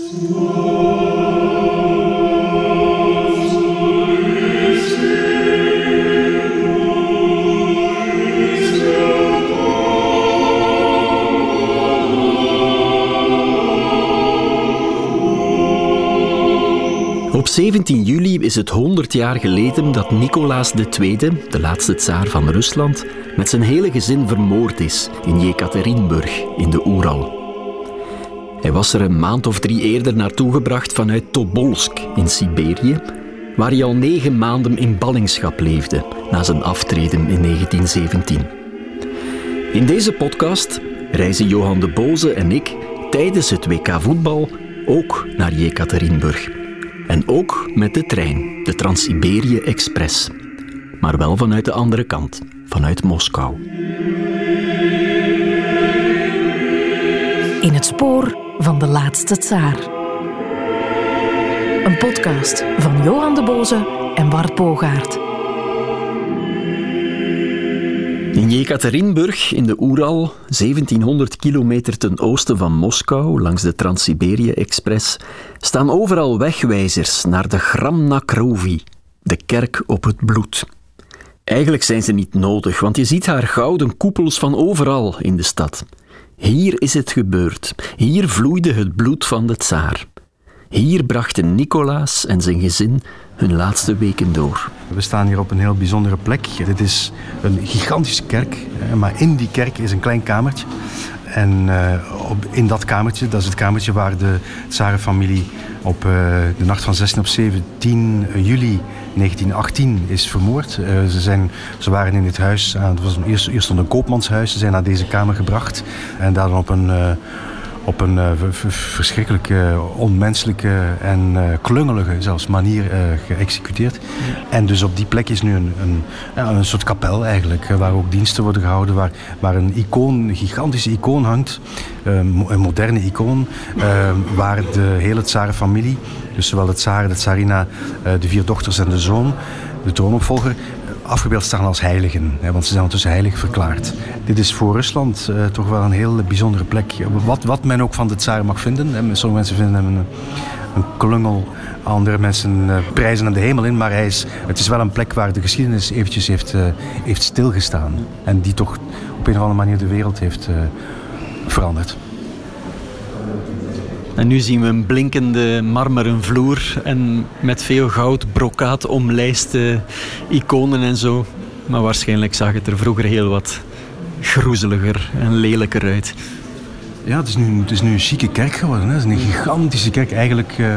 Op 17 juli is het 100 jaar geleden dat Nicolaas II, de laatste tsaar van Rusland, met zijn hele gezin vermoord is in Jekaterinburg in de Oeral. Hij was er een maand of drie eerder naartoe gebracht vanuit Tobolsk in Siberië, waar hij al negen maanden in ballingschap leefde na zijn aftreden in 1917. In deze podcast reizen Johan de Boze en ik tijdens het WK voetbal ook naar Jekaterinburg. En ook met de trein, de Trans-Siberië Express. Maar wel vanuit de andere kant, vanuit Moskou. In het spoor van de laatste tsaar. Een podcast van Johan de Boze en Bart Bogaert. In Jekaterinburg in de Oeral, 1700 kilometer ten oosten van Moskou, langs de Trans-Siberië Express, staan overal wegwijzers naar de Gramnakrovi, de kerk op het bloed. Eigenlijk zijn ze niet nodig, want je ziet haar gouden koepels van overal in de stad. Hier is het gebeurd. Hier vloeide het bloed van de tsaar. Hier brachten Nicolaas en zijn gezin hun laatste weken door. We staan hier op een heel bijzondere plek. Dit is een gigantische kerk, maar in die kerk is een klein kamertje. En op, in dat kamertje, dat is het kamertje waar de Tsarenfamilie op uh, de nacht van 16 op 17 juli 1918 is vermoord. Uh, ze, zijn, ze waren in dit huis, het was een, eerst, eerst een koopmanshuis, ze zijn naar deze kamer gebracht en daar dan op een op een uh, verschrikkelijke, onmenselijke en uh, klungelige zelfs manier uh, geëxecuteerd. Ja. En dus op die plek is nu een, een, een soort kapel eigenlijk, waar ook diensten worden gehouden, waar, waar een icoon, een gigantische icoon hangt, een moderne icoon, waar de hele tsarenfamilie, dus zowel de tsar, de tsarina, de vier dochters en de zoon, de troonopvolger, afgebeeld staan als heiligen. Hè, want ze zijn ondertussen heilig verklaard. Dit is voor Rusland uh, toch wel een heel bijzondere plek. Wat, wat men ook van de tsaar mag vinden. Hè. Sommige mensen vinden hem een, een klungel. Andere mensen uh, prijzen hem de hemel in. Maar hij is, het is wel een plek waar de geschiedenis eventjes heeft, uh, heeft stilgestaan. En die toch op een of andere manier de wereld heeft veranderd. En nu zien we een blinkende marmeren vloer en met veel goud, brokaat omlijste iconen en zo. Maar waarschijnlijk zag het er vroeger heel wat groezeliger en lelijker uit. Ja, het is nu, het is nu een chique kerk geworden. Hè. Het is een gigantische kerk. Eigenlijk uh,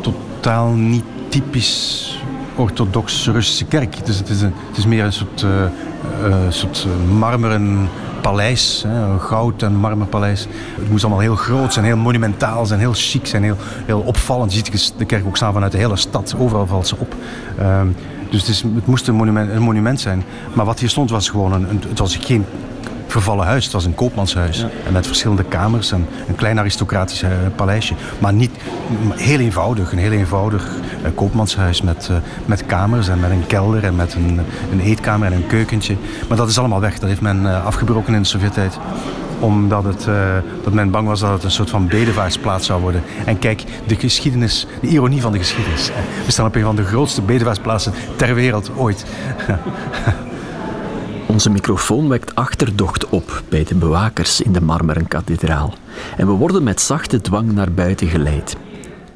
totaal niet typisch orthodox Russische kerk. Is, het is, een, het is meer een soort, uh, uh, soort marmeren paleis, goud- en marmerpaleis. Het moest allemaal heel groot zijn, heel monumentaal zijn, heel chic zijn, heel, heel opvallend. Je ziet de kerk ook staan vanuit de hele stad, overal valt ze op. Um, dus het, is, het moest een monument, een monument, zijn. Maar wat hier stond was gewoon een het was geen vervallen huis. Het was een koopmanshuis. Ja. En met verschillende kamers en een klein aristocratisch uh, paleisje. Maar niet heel eenvoudig. Een heel eenvoudig uh, koopmanshuis met, uh, met kamers en met een kelder en met een, een eetkamer en een keukentje. Maar dat is allemaal weg. Dat heeft men afgebroken in de Sovjet-tijd omdat het, uh, dat men bang was dat het een soort van bedevaartsplaats zou worden. En kijk, de geschiedenis, de ironie van de geschiedenis. We staan op een van de grootste bedevaartsplaatsen ter wereld ooit. Onze microfoon wekt achterdocht op bij de bewakers in de marmeren kathedraal. En we worden met zachte dwang naar buiten geleid.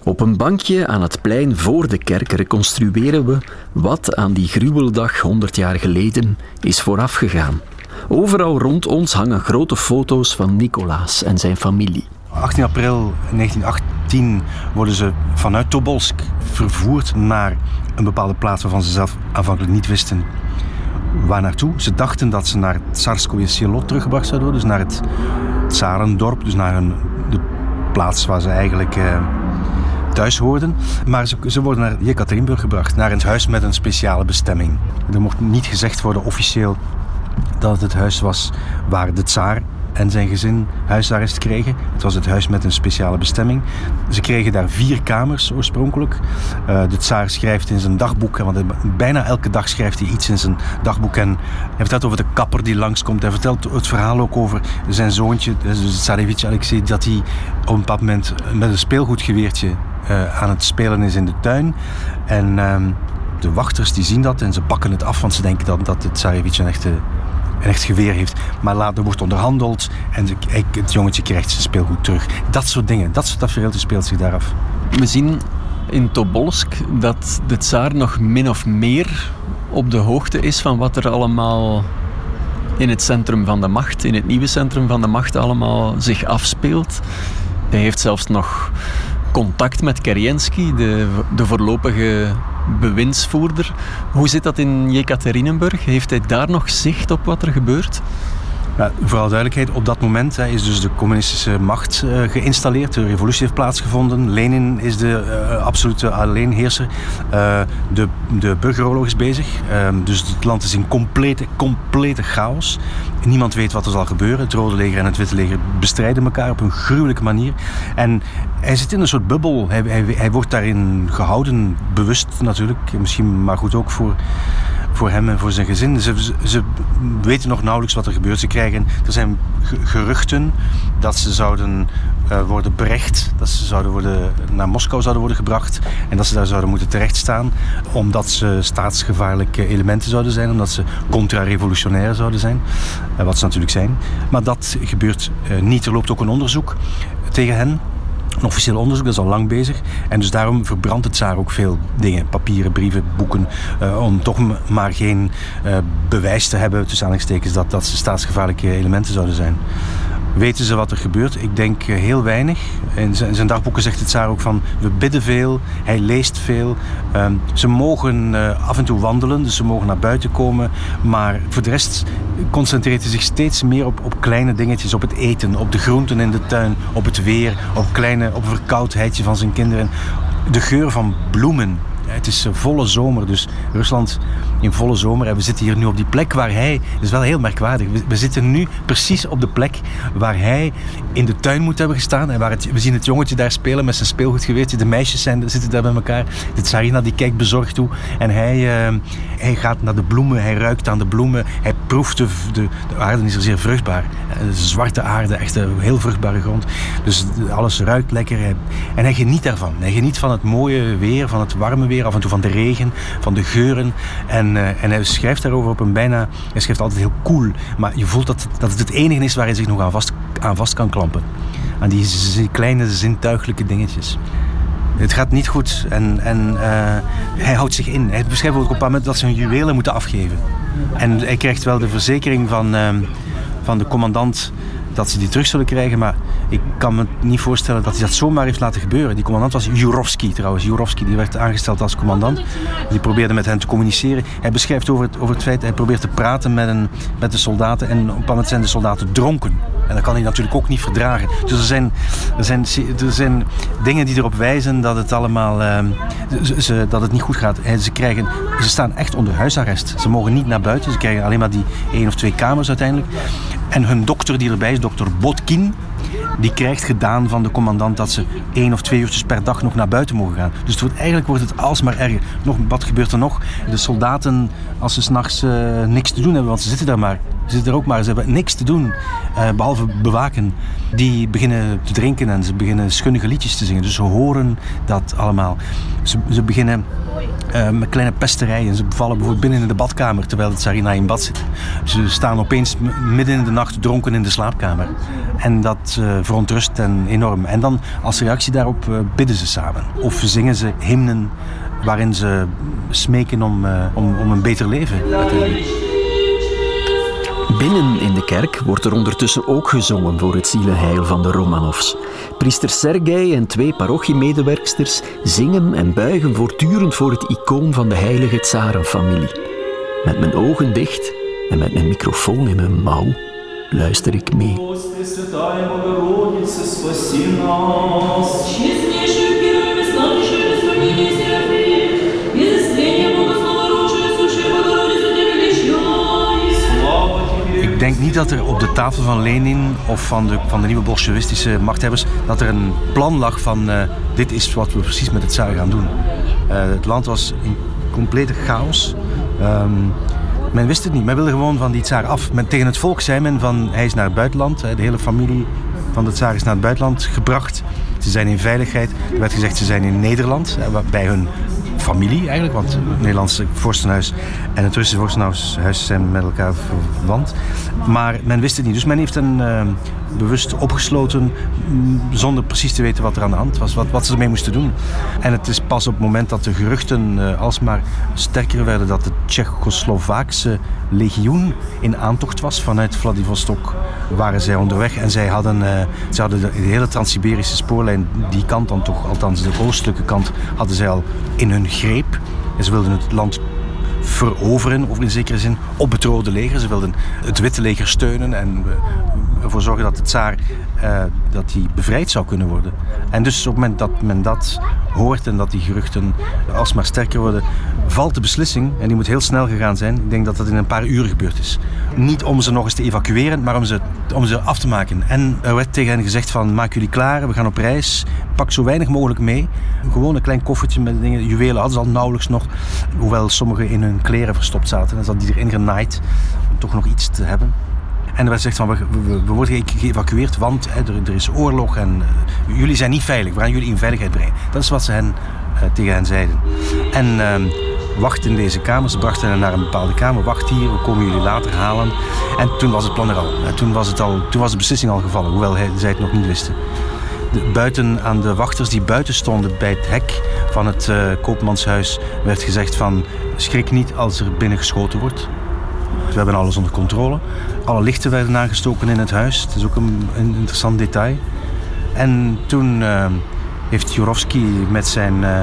Op een bankje aan het plein voor de kerk reconstrueren we wat aan die gruweldag 100 jaar geleden is voorafgegaan. Overal rond ons hangen grote foto's van Nicolaas en zijn familie. 18 april 1918 worden ze vanuit Tobolsk vervoerd naar een bepaalde plaats waarvan ze zelf aanvankelijk niet wisten waar naartoe. Ze dachten dat ze naar het Tsarskoye Selo teruggebracht zouden worden, dus naar het Tsarendorp, dus naar hun, de plaats waar ze eigenlijk eh, thuis hoorden. Maar ze, ze worden naar Jekaterinburg gebracht, naar een huis met een speciale bestemming. Er mocht niet gezegd worden officieel dat het het huis was waar de tsaar en zijn gezin huisarrest kregen. Het was het huis met een speciale bestemming. Ze kregen daar vier kamers oorspronkelijk. Uh, de tsaar schrijft in zijn dagboek, want bijna elke dag schrijft hij iets in zijn dagboek. En hij vertelt over de kapper die langskomt. Hij vertelt het verhaal ook over zijn zoontje, Tsarevich Alexei, dat hij op een bepaald moment met een speelgoedgeweertje uh, aan het spelen is in de tuin. En uh, de wachters die zien dat en ze pakken het af, want ze denken dat, dat het Tsarevich een echte een echt geweer heeft. Maar later wordt onderhandeld en het jongetje krijgt zijn speelgoed terug. Dat soort dingen, dat soort tafereeltje speelt zich daar af. We zien in Tobolsk dat de tsaar nog min of meer op de hoogte is van wat er allemaal in het centrum van de macht, in het nieuwe centrum van de macht allemaal zich afspeelt. Hij heeft zelfs nog contact met Kerensky, de, de voorlopige bewindsvoerder. Hoe zit dat in Jekaterinenburg? Heeft hij daar nog zicht op wat er gebeurt? Ja, vooral duidelijkheid, op dat moment hè, is dus de communistische macht uh, geïnstalleerd. De revolutie heeft plaatsgevonden. Lenin is de uh, absolute alleenheerser. Uh, de, de burgeroorlog is bezig. Ehm, dus het land is in complete, complete chaos. Niemand weet wat er zal gebeuren. Het Rode Leger en het Witte Leger bestrijden elkaar op een gruwelijke manier. En hij zit in een soort bubbel. Hij, hij, hij wordt daarin gehouden, bewust natuurlijk. Misschien maar goed ook voor voor hem en voor zijn gezin. Ze, ze, weten nog nauwelijks wat er gebeurt. Ze krijgen, er zijn geruchten dat ze zouden uh, worden berecht, dat ze zouden worden, naar Moskou zouden worden gebracht en dat ze daar zouden moeten terechtstaan omdat ze staatsgevaarlijke elementen zouden zijn, omdat ze contra-revolutionair zouden zijn, uh, wat ze natuurlijk zijn. Maar dat gebeurt uh, niet. Er loopt ook een onderzoek tegen hen officieel onderzoek, dat is al lang bezig. En dus daarom verbrandt het Tsaar ook veel dingen. Papieren, brieven, boeken. Uh, om toch maar geen uh, bewijs te hebben, tussen aanhalingstekens, dat, dat ze staatsgevaarlijke elementen zouden zijn. Weten ze wat er gebeurt? Ik denk eh, heel weinig. In zijn, dagboeken zegt het Tsaar ook van... we bidden veel, hij leest veel. Ehm, ze mogen af en toe wandelen, dus ze mogen naar buiten komen. Maar voor de rest concentreert hij zich steeds meer op, op kleine dingetjes. Op het eten, op de groenten in de tuin, op het weer... op, kleine, op verkoudheidje van zijn kinderen. De geur van bloemen het is volle zomer, dus Rusland in volle zomer. En we zitten hier nu op die plek waar hij... Het is wel heel merkwaardig. We, zitten nu precies op de plek waar hij in de tuin moet hebben gestaan. En waar het, we zien het jongetje daar spelen met zijn speelgoedgeweertje. De meisjes zijn, zitten daar bij elkaar. De tsarina die kijkt bezorgd toe. En hij, uh, hij gaat naar de bloemen. Hij ruikt aan de bloemen. Hij proeft de, de, de aarde is er zeer vruchtbaar. Eh, zwarte aarde, echt een heel vruchtbare grond. Dus alles ruikt lekker. En hij geniet daarvan. Hij geniet van het mooie weer, van het warme af en toe van de regen, van de geuren. En, uh, en hij schrijft daarover op een bijna... Hij schrijft altijd heel cool, maar je voelt dat, dat het het enige is waar hij zich nog aan vast, aan vast kan klampen. Aan die kleine zintuigelijke dingetjes. Het gaat niet goed en, en uh, hij houdt zich in. Hij beschrijft ook op een moment dat ze hun juwelen moeten afgeven. En hij krijgt wel de verzekering van, uh, van de commandant dat ze die terug zullen krijgen. Maar ik kan me niet voorstellen dat hij dat zomaar heeft laten gebeuren. Die commandant was Jurovski trouwens. Jurovski die werd aangesteld als commandant. Die probeerde met hen te communiceren. Hij beschrijft over het, over het feit, hij probeert te praten met, een, met de soldaten. En op een moment zijn de soldaten dronken. En dat kan hij natuurlijk ook niet verdragen. Dus er zijn, er zijn, er zijn dingen die erop wijzen dat het allemaal uh, ze, dat het niet goed gaat. En ze, krijgen, ze staan echt onder huisarrest. Ze mogen niet naar buiten. Ze krijgen alleen maar die één of twee kamers uiteindelijk. En hun dokter die erbij is, dokter Botkin, die krijgt gedaan van de commandant dat ze één of twee uurtjes per dag nog naar buiten mogen gaan. Dus het wordt, eigenlijk wordt het alsmaar erger. Nog, wat gebeurt er nog? De soldaten, als ze s'nachts uh, niks te doen hebben, want ze zitten daar maar. Ze zitten er ook maar, ze hebben niks te doen, uh, behalve bewaken. Die beginnen te drinken en ze beginnen schunnige liedjes te zingen. Dus ze horen dat allemaal. Ze, ze beginnen uh, met kleine pesterijen. Ze vallen bijvoorbeeld binnen in de badkamer terwijl het Sarina in bad zit. Ze staan opeens midden in de nacht dronken in de slaapkamer. En dat uh, verontrust hen enorm. En dan als reactie daarop bidden ze samen. Of zingen ze hymnen waarin ze smeken om, om, om een beter leven. Binnen in de kerk wordt er ondertussen ook gezongen voor het zielenheil van de Romanovs. Priester Sergei en twee parochiemedewerksters zingen en buigen voortdurend voor het icoon van de heilige tsarenfamilie. Met mijn ogen dicht en met mijn microfoon in mijn mouw luister ik mee. Denk niet dat er op de tafel van Lenin of van de, van de nieuwe bolsjewistische machthebbers... dat er een plan lag van uh, dit is wat we precies met het zaar gaan doen. Uh, het land was in complete chaos. Um, men wist het niet. Men wilde gewoon van die tsaar af. Men, tegen het volk zei men van hij is naar het buitenland. De hele familie van de tsaar is naar het buitenland gebracht. Ze zijn in veiligheid. Er werd gezegd ze zijn in Nederland. Bij hun familie eigenlijk, want het Nederlandse vorstenhuis en het Russische vorstenhuis zijn met elkaar verwant. Maar men wist het niet. Dus men heeft uh, bewust opgesloten mm, zonder precies te weten wat er aan de hand was, wat, wat ze ermee moesten doen. En het is pas op het moment dat de geruchten uh, alsmaar sterker werden dat het Tsjechoslovaakse legioen in aantocht was vanuit Vladivostok waren zij onderweg en zij hadden, uh, hadden de, hele Trans-Siberische spoorlijn, die kant dan toch, althans de oostelijke kant, hadden zij al in hun greep. En ze wilden het land veroveren, of in zekere zin, op het Rode Leger. Ze wilden het Witte Leger steunen en ervoor zorgen dat de tsaar uh, dat die bevrijd zou kunnen worden. En dus op het moment dat men dat hoort en dat die geruchten alsmaar sterker worden, valt de beslissing, en die moet heel snel gegaan zijn. Ik denk dat dat in een paar uur gebeurd is. Niet om ze nog eens te evacueren, maar om ze, om ze af te maken. En er werd tegen hen gezegd van, maak jullie klaar, we gaan op reis. Pak zo weinig mogelijk mee. Gewoon een klein koffertje met dingen. Juwelen hadden ze al nauwelijks nog. Hoewel sommigen in hun kleren verstopt zaten. En ze die erin genaaid om toch nog iets te hebben. En er werd gezegd van, we, worden geëvacueerd, want hè, er, is oorlog en uh, jullie zijn niet veilig. We gaan jullie in veiligheid brengen. Dat is wat ze hen, uh, tegen hen zeiden. En uh, wacht in deze kamer. Ze brachten hen naar een bepaalde kamer. Wacht hier, we komen jullie later halen. En toen was het plan er al. Toen was, het al, toen was de beslissing al gevallen, hoewel hij, zij het nog niet wisten. De, buiten aan de wachters die buiten stonden bij het hek van het uh, koopmanshuis werd gezegd van schrik niet als er binnen geschoten wordt. We hebben alles onder controle. Alle lichten werden aangestoken in het huis. Het is ook een, interessant detail. En toen uh, heeft Jorovski met zijn uh,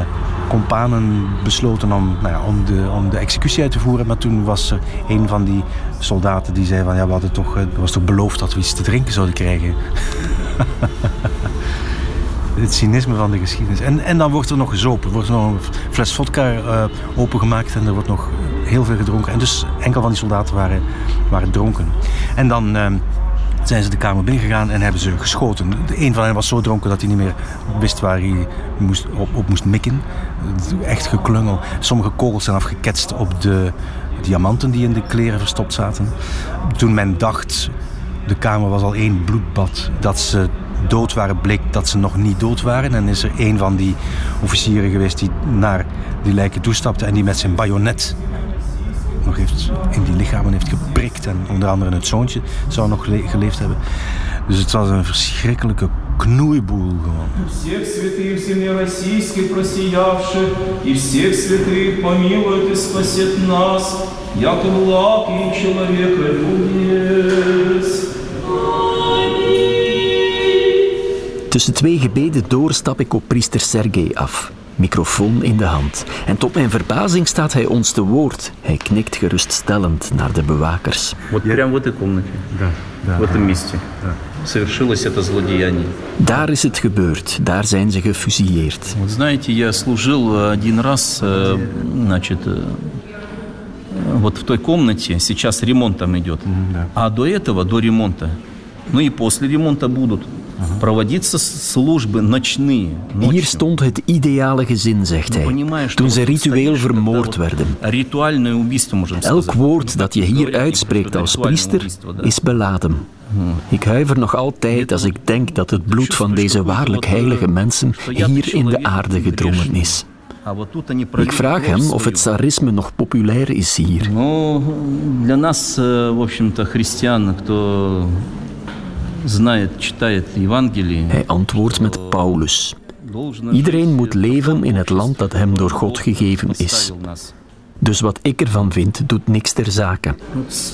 companen besloten om, nou ja, om, de, om de executie uit te voeren. Maar toen was er een van die soldaten die zei van ja, we hadden toch, het was toch beloofd dat we iets te drinken zouden krijgen. het cynisme van de geschiedenis. En, en dan wordt er nog gezopen. Er wordt nog een fles vodka uh, opengemaakt en er wordt nog heel veel gedronken. En dus enkel van die soldaten waren, waren dronken. En dan uh, zijn ze de kamer binnengegaan en hebben ze geschoten. Een van hen was zo dronken dat hij niet meer wist waar hij moest, op, op moest mikken. Echt geklungel. Sommige kogels zijn afgeketst op de diamanten die in de kleren verstopt zaten. Toen men dacht, de kamer was al één bloedbad, dat ze dood waren, bleek dat ze nog niet dood waren. En is er een van die officieren geweest die naar die lijken toestapte en die met zijn bajonet nog heeft in die lichamen heeft geprikt. En onder andere het zoontje zou nog geleefd hebben. Dus het was een verschrikkelijke knoeiboel gewoon. Всех святых земли российской просиявших, и всех святых помилует и спасет нас, яко благ и человека любец. Tussen twee gebeden door stap ik op priester Sergei af. Microfoon in de hand. En tot mijn verbazing staat hij ons te woord. Hij knikt geruststellend naar de bewakers. Вот прямо в этой комнате, Да, да. в этом месте, Да. совершилось это злодеяние. Daar is het gebeurd. Daar zijn ze gefusilleerd. Вот знаете, я служил один раз, э, значит, э, вот в той комнате, сейчас ремонт там идет, да. а до этого, до ремонта, ну и после ремонта будут проводиться службы ночные. Hier ночью. stond het ideale gezin, zegt hij. Toen ze ritueel vermoord werden. Rituальное убийство, можем Elk сказать. woord dat je hier uitspreekt als priester is beladen. Ik huiver nog altijd als ik denk dat het bloed van deze waarlijk heilige mensen hier in de aarde gedrongen is. А вот тут они Ik vraag hem of het tsarisme nog populair is hier. Ну, для нас, э, в общем-то, христиан, кто знает, читает Евангелие, hij antwoordt met Paulus. Iedereen moet leven in het land dat hem door God gegeven is. Dus wat ik ervan vind, doet niks ter zake.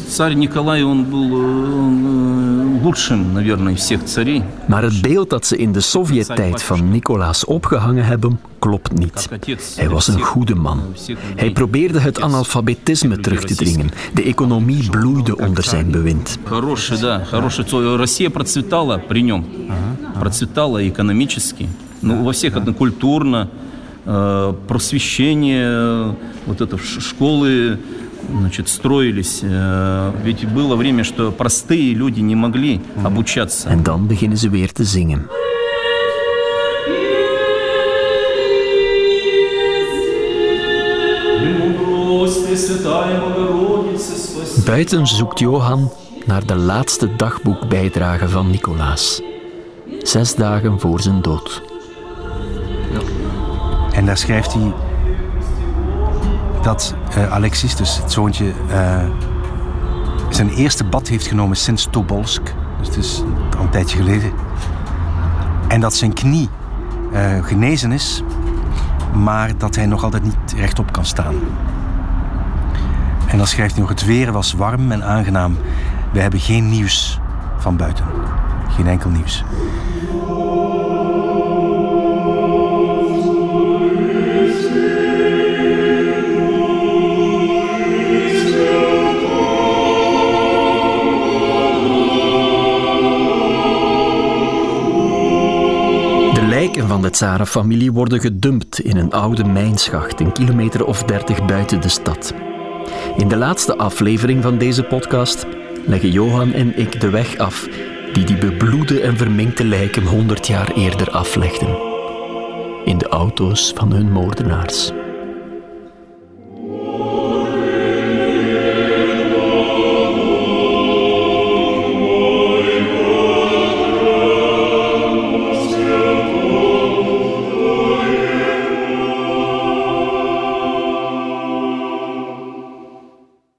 Царь Николай, он был э, лучшим, наверное, из всех царей. Maar het beeld dat ze in de Sovjet-tijd van Nicolaas opgehangen hebben, klopt niet. Hij was een goede man. Hij probeerde het analfabetisme terug te dringen. De economie bloeide onder zijn bewind. Хороший, да, хороший. царь. Россия процветала при нем. Процветала экономически. Ну, во всех, это культурно, э, просвещение, э, вот это ш- школы значит, строились. Э, Ведь было время, что простые люди не могли обучаться. En dan beginnen ze weer te zingen. Премудрости, Святая Богородица, спаси. Buiten zoekt Johan naar de laatste dagboekbijdrage van Nicolaas. Zes dagen voor zijn dood. En daar schrijft hij dat eh, Alexis, dus het zoontje, eh, zijn eerste bad heeft genomen sinds Tobolsk. Dus het is al een tijdje geleden. En dat zijn knie eh, genezen is, maar dat hij nog altijd niet rechtop kan staan. En dan schrijft hij nog: Het weer was warm en aangenaam. We hebben geen nieuws van buiten. Geen enkel nieuws. Van de Tsarenfamilie worden gedumpt in een oude mijnschacht, een kilometer of dertig buiten de stad. In de laatste aflevering van deze podcast leggen Johan en ik de weg af die die bebloede en verminkte lijken honderd jaar eerder aflegden. In de auto's van hun moordenaars.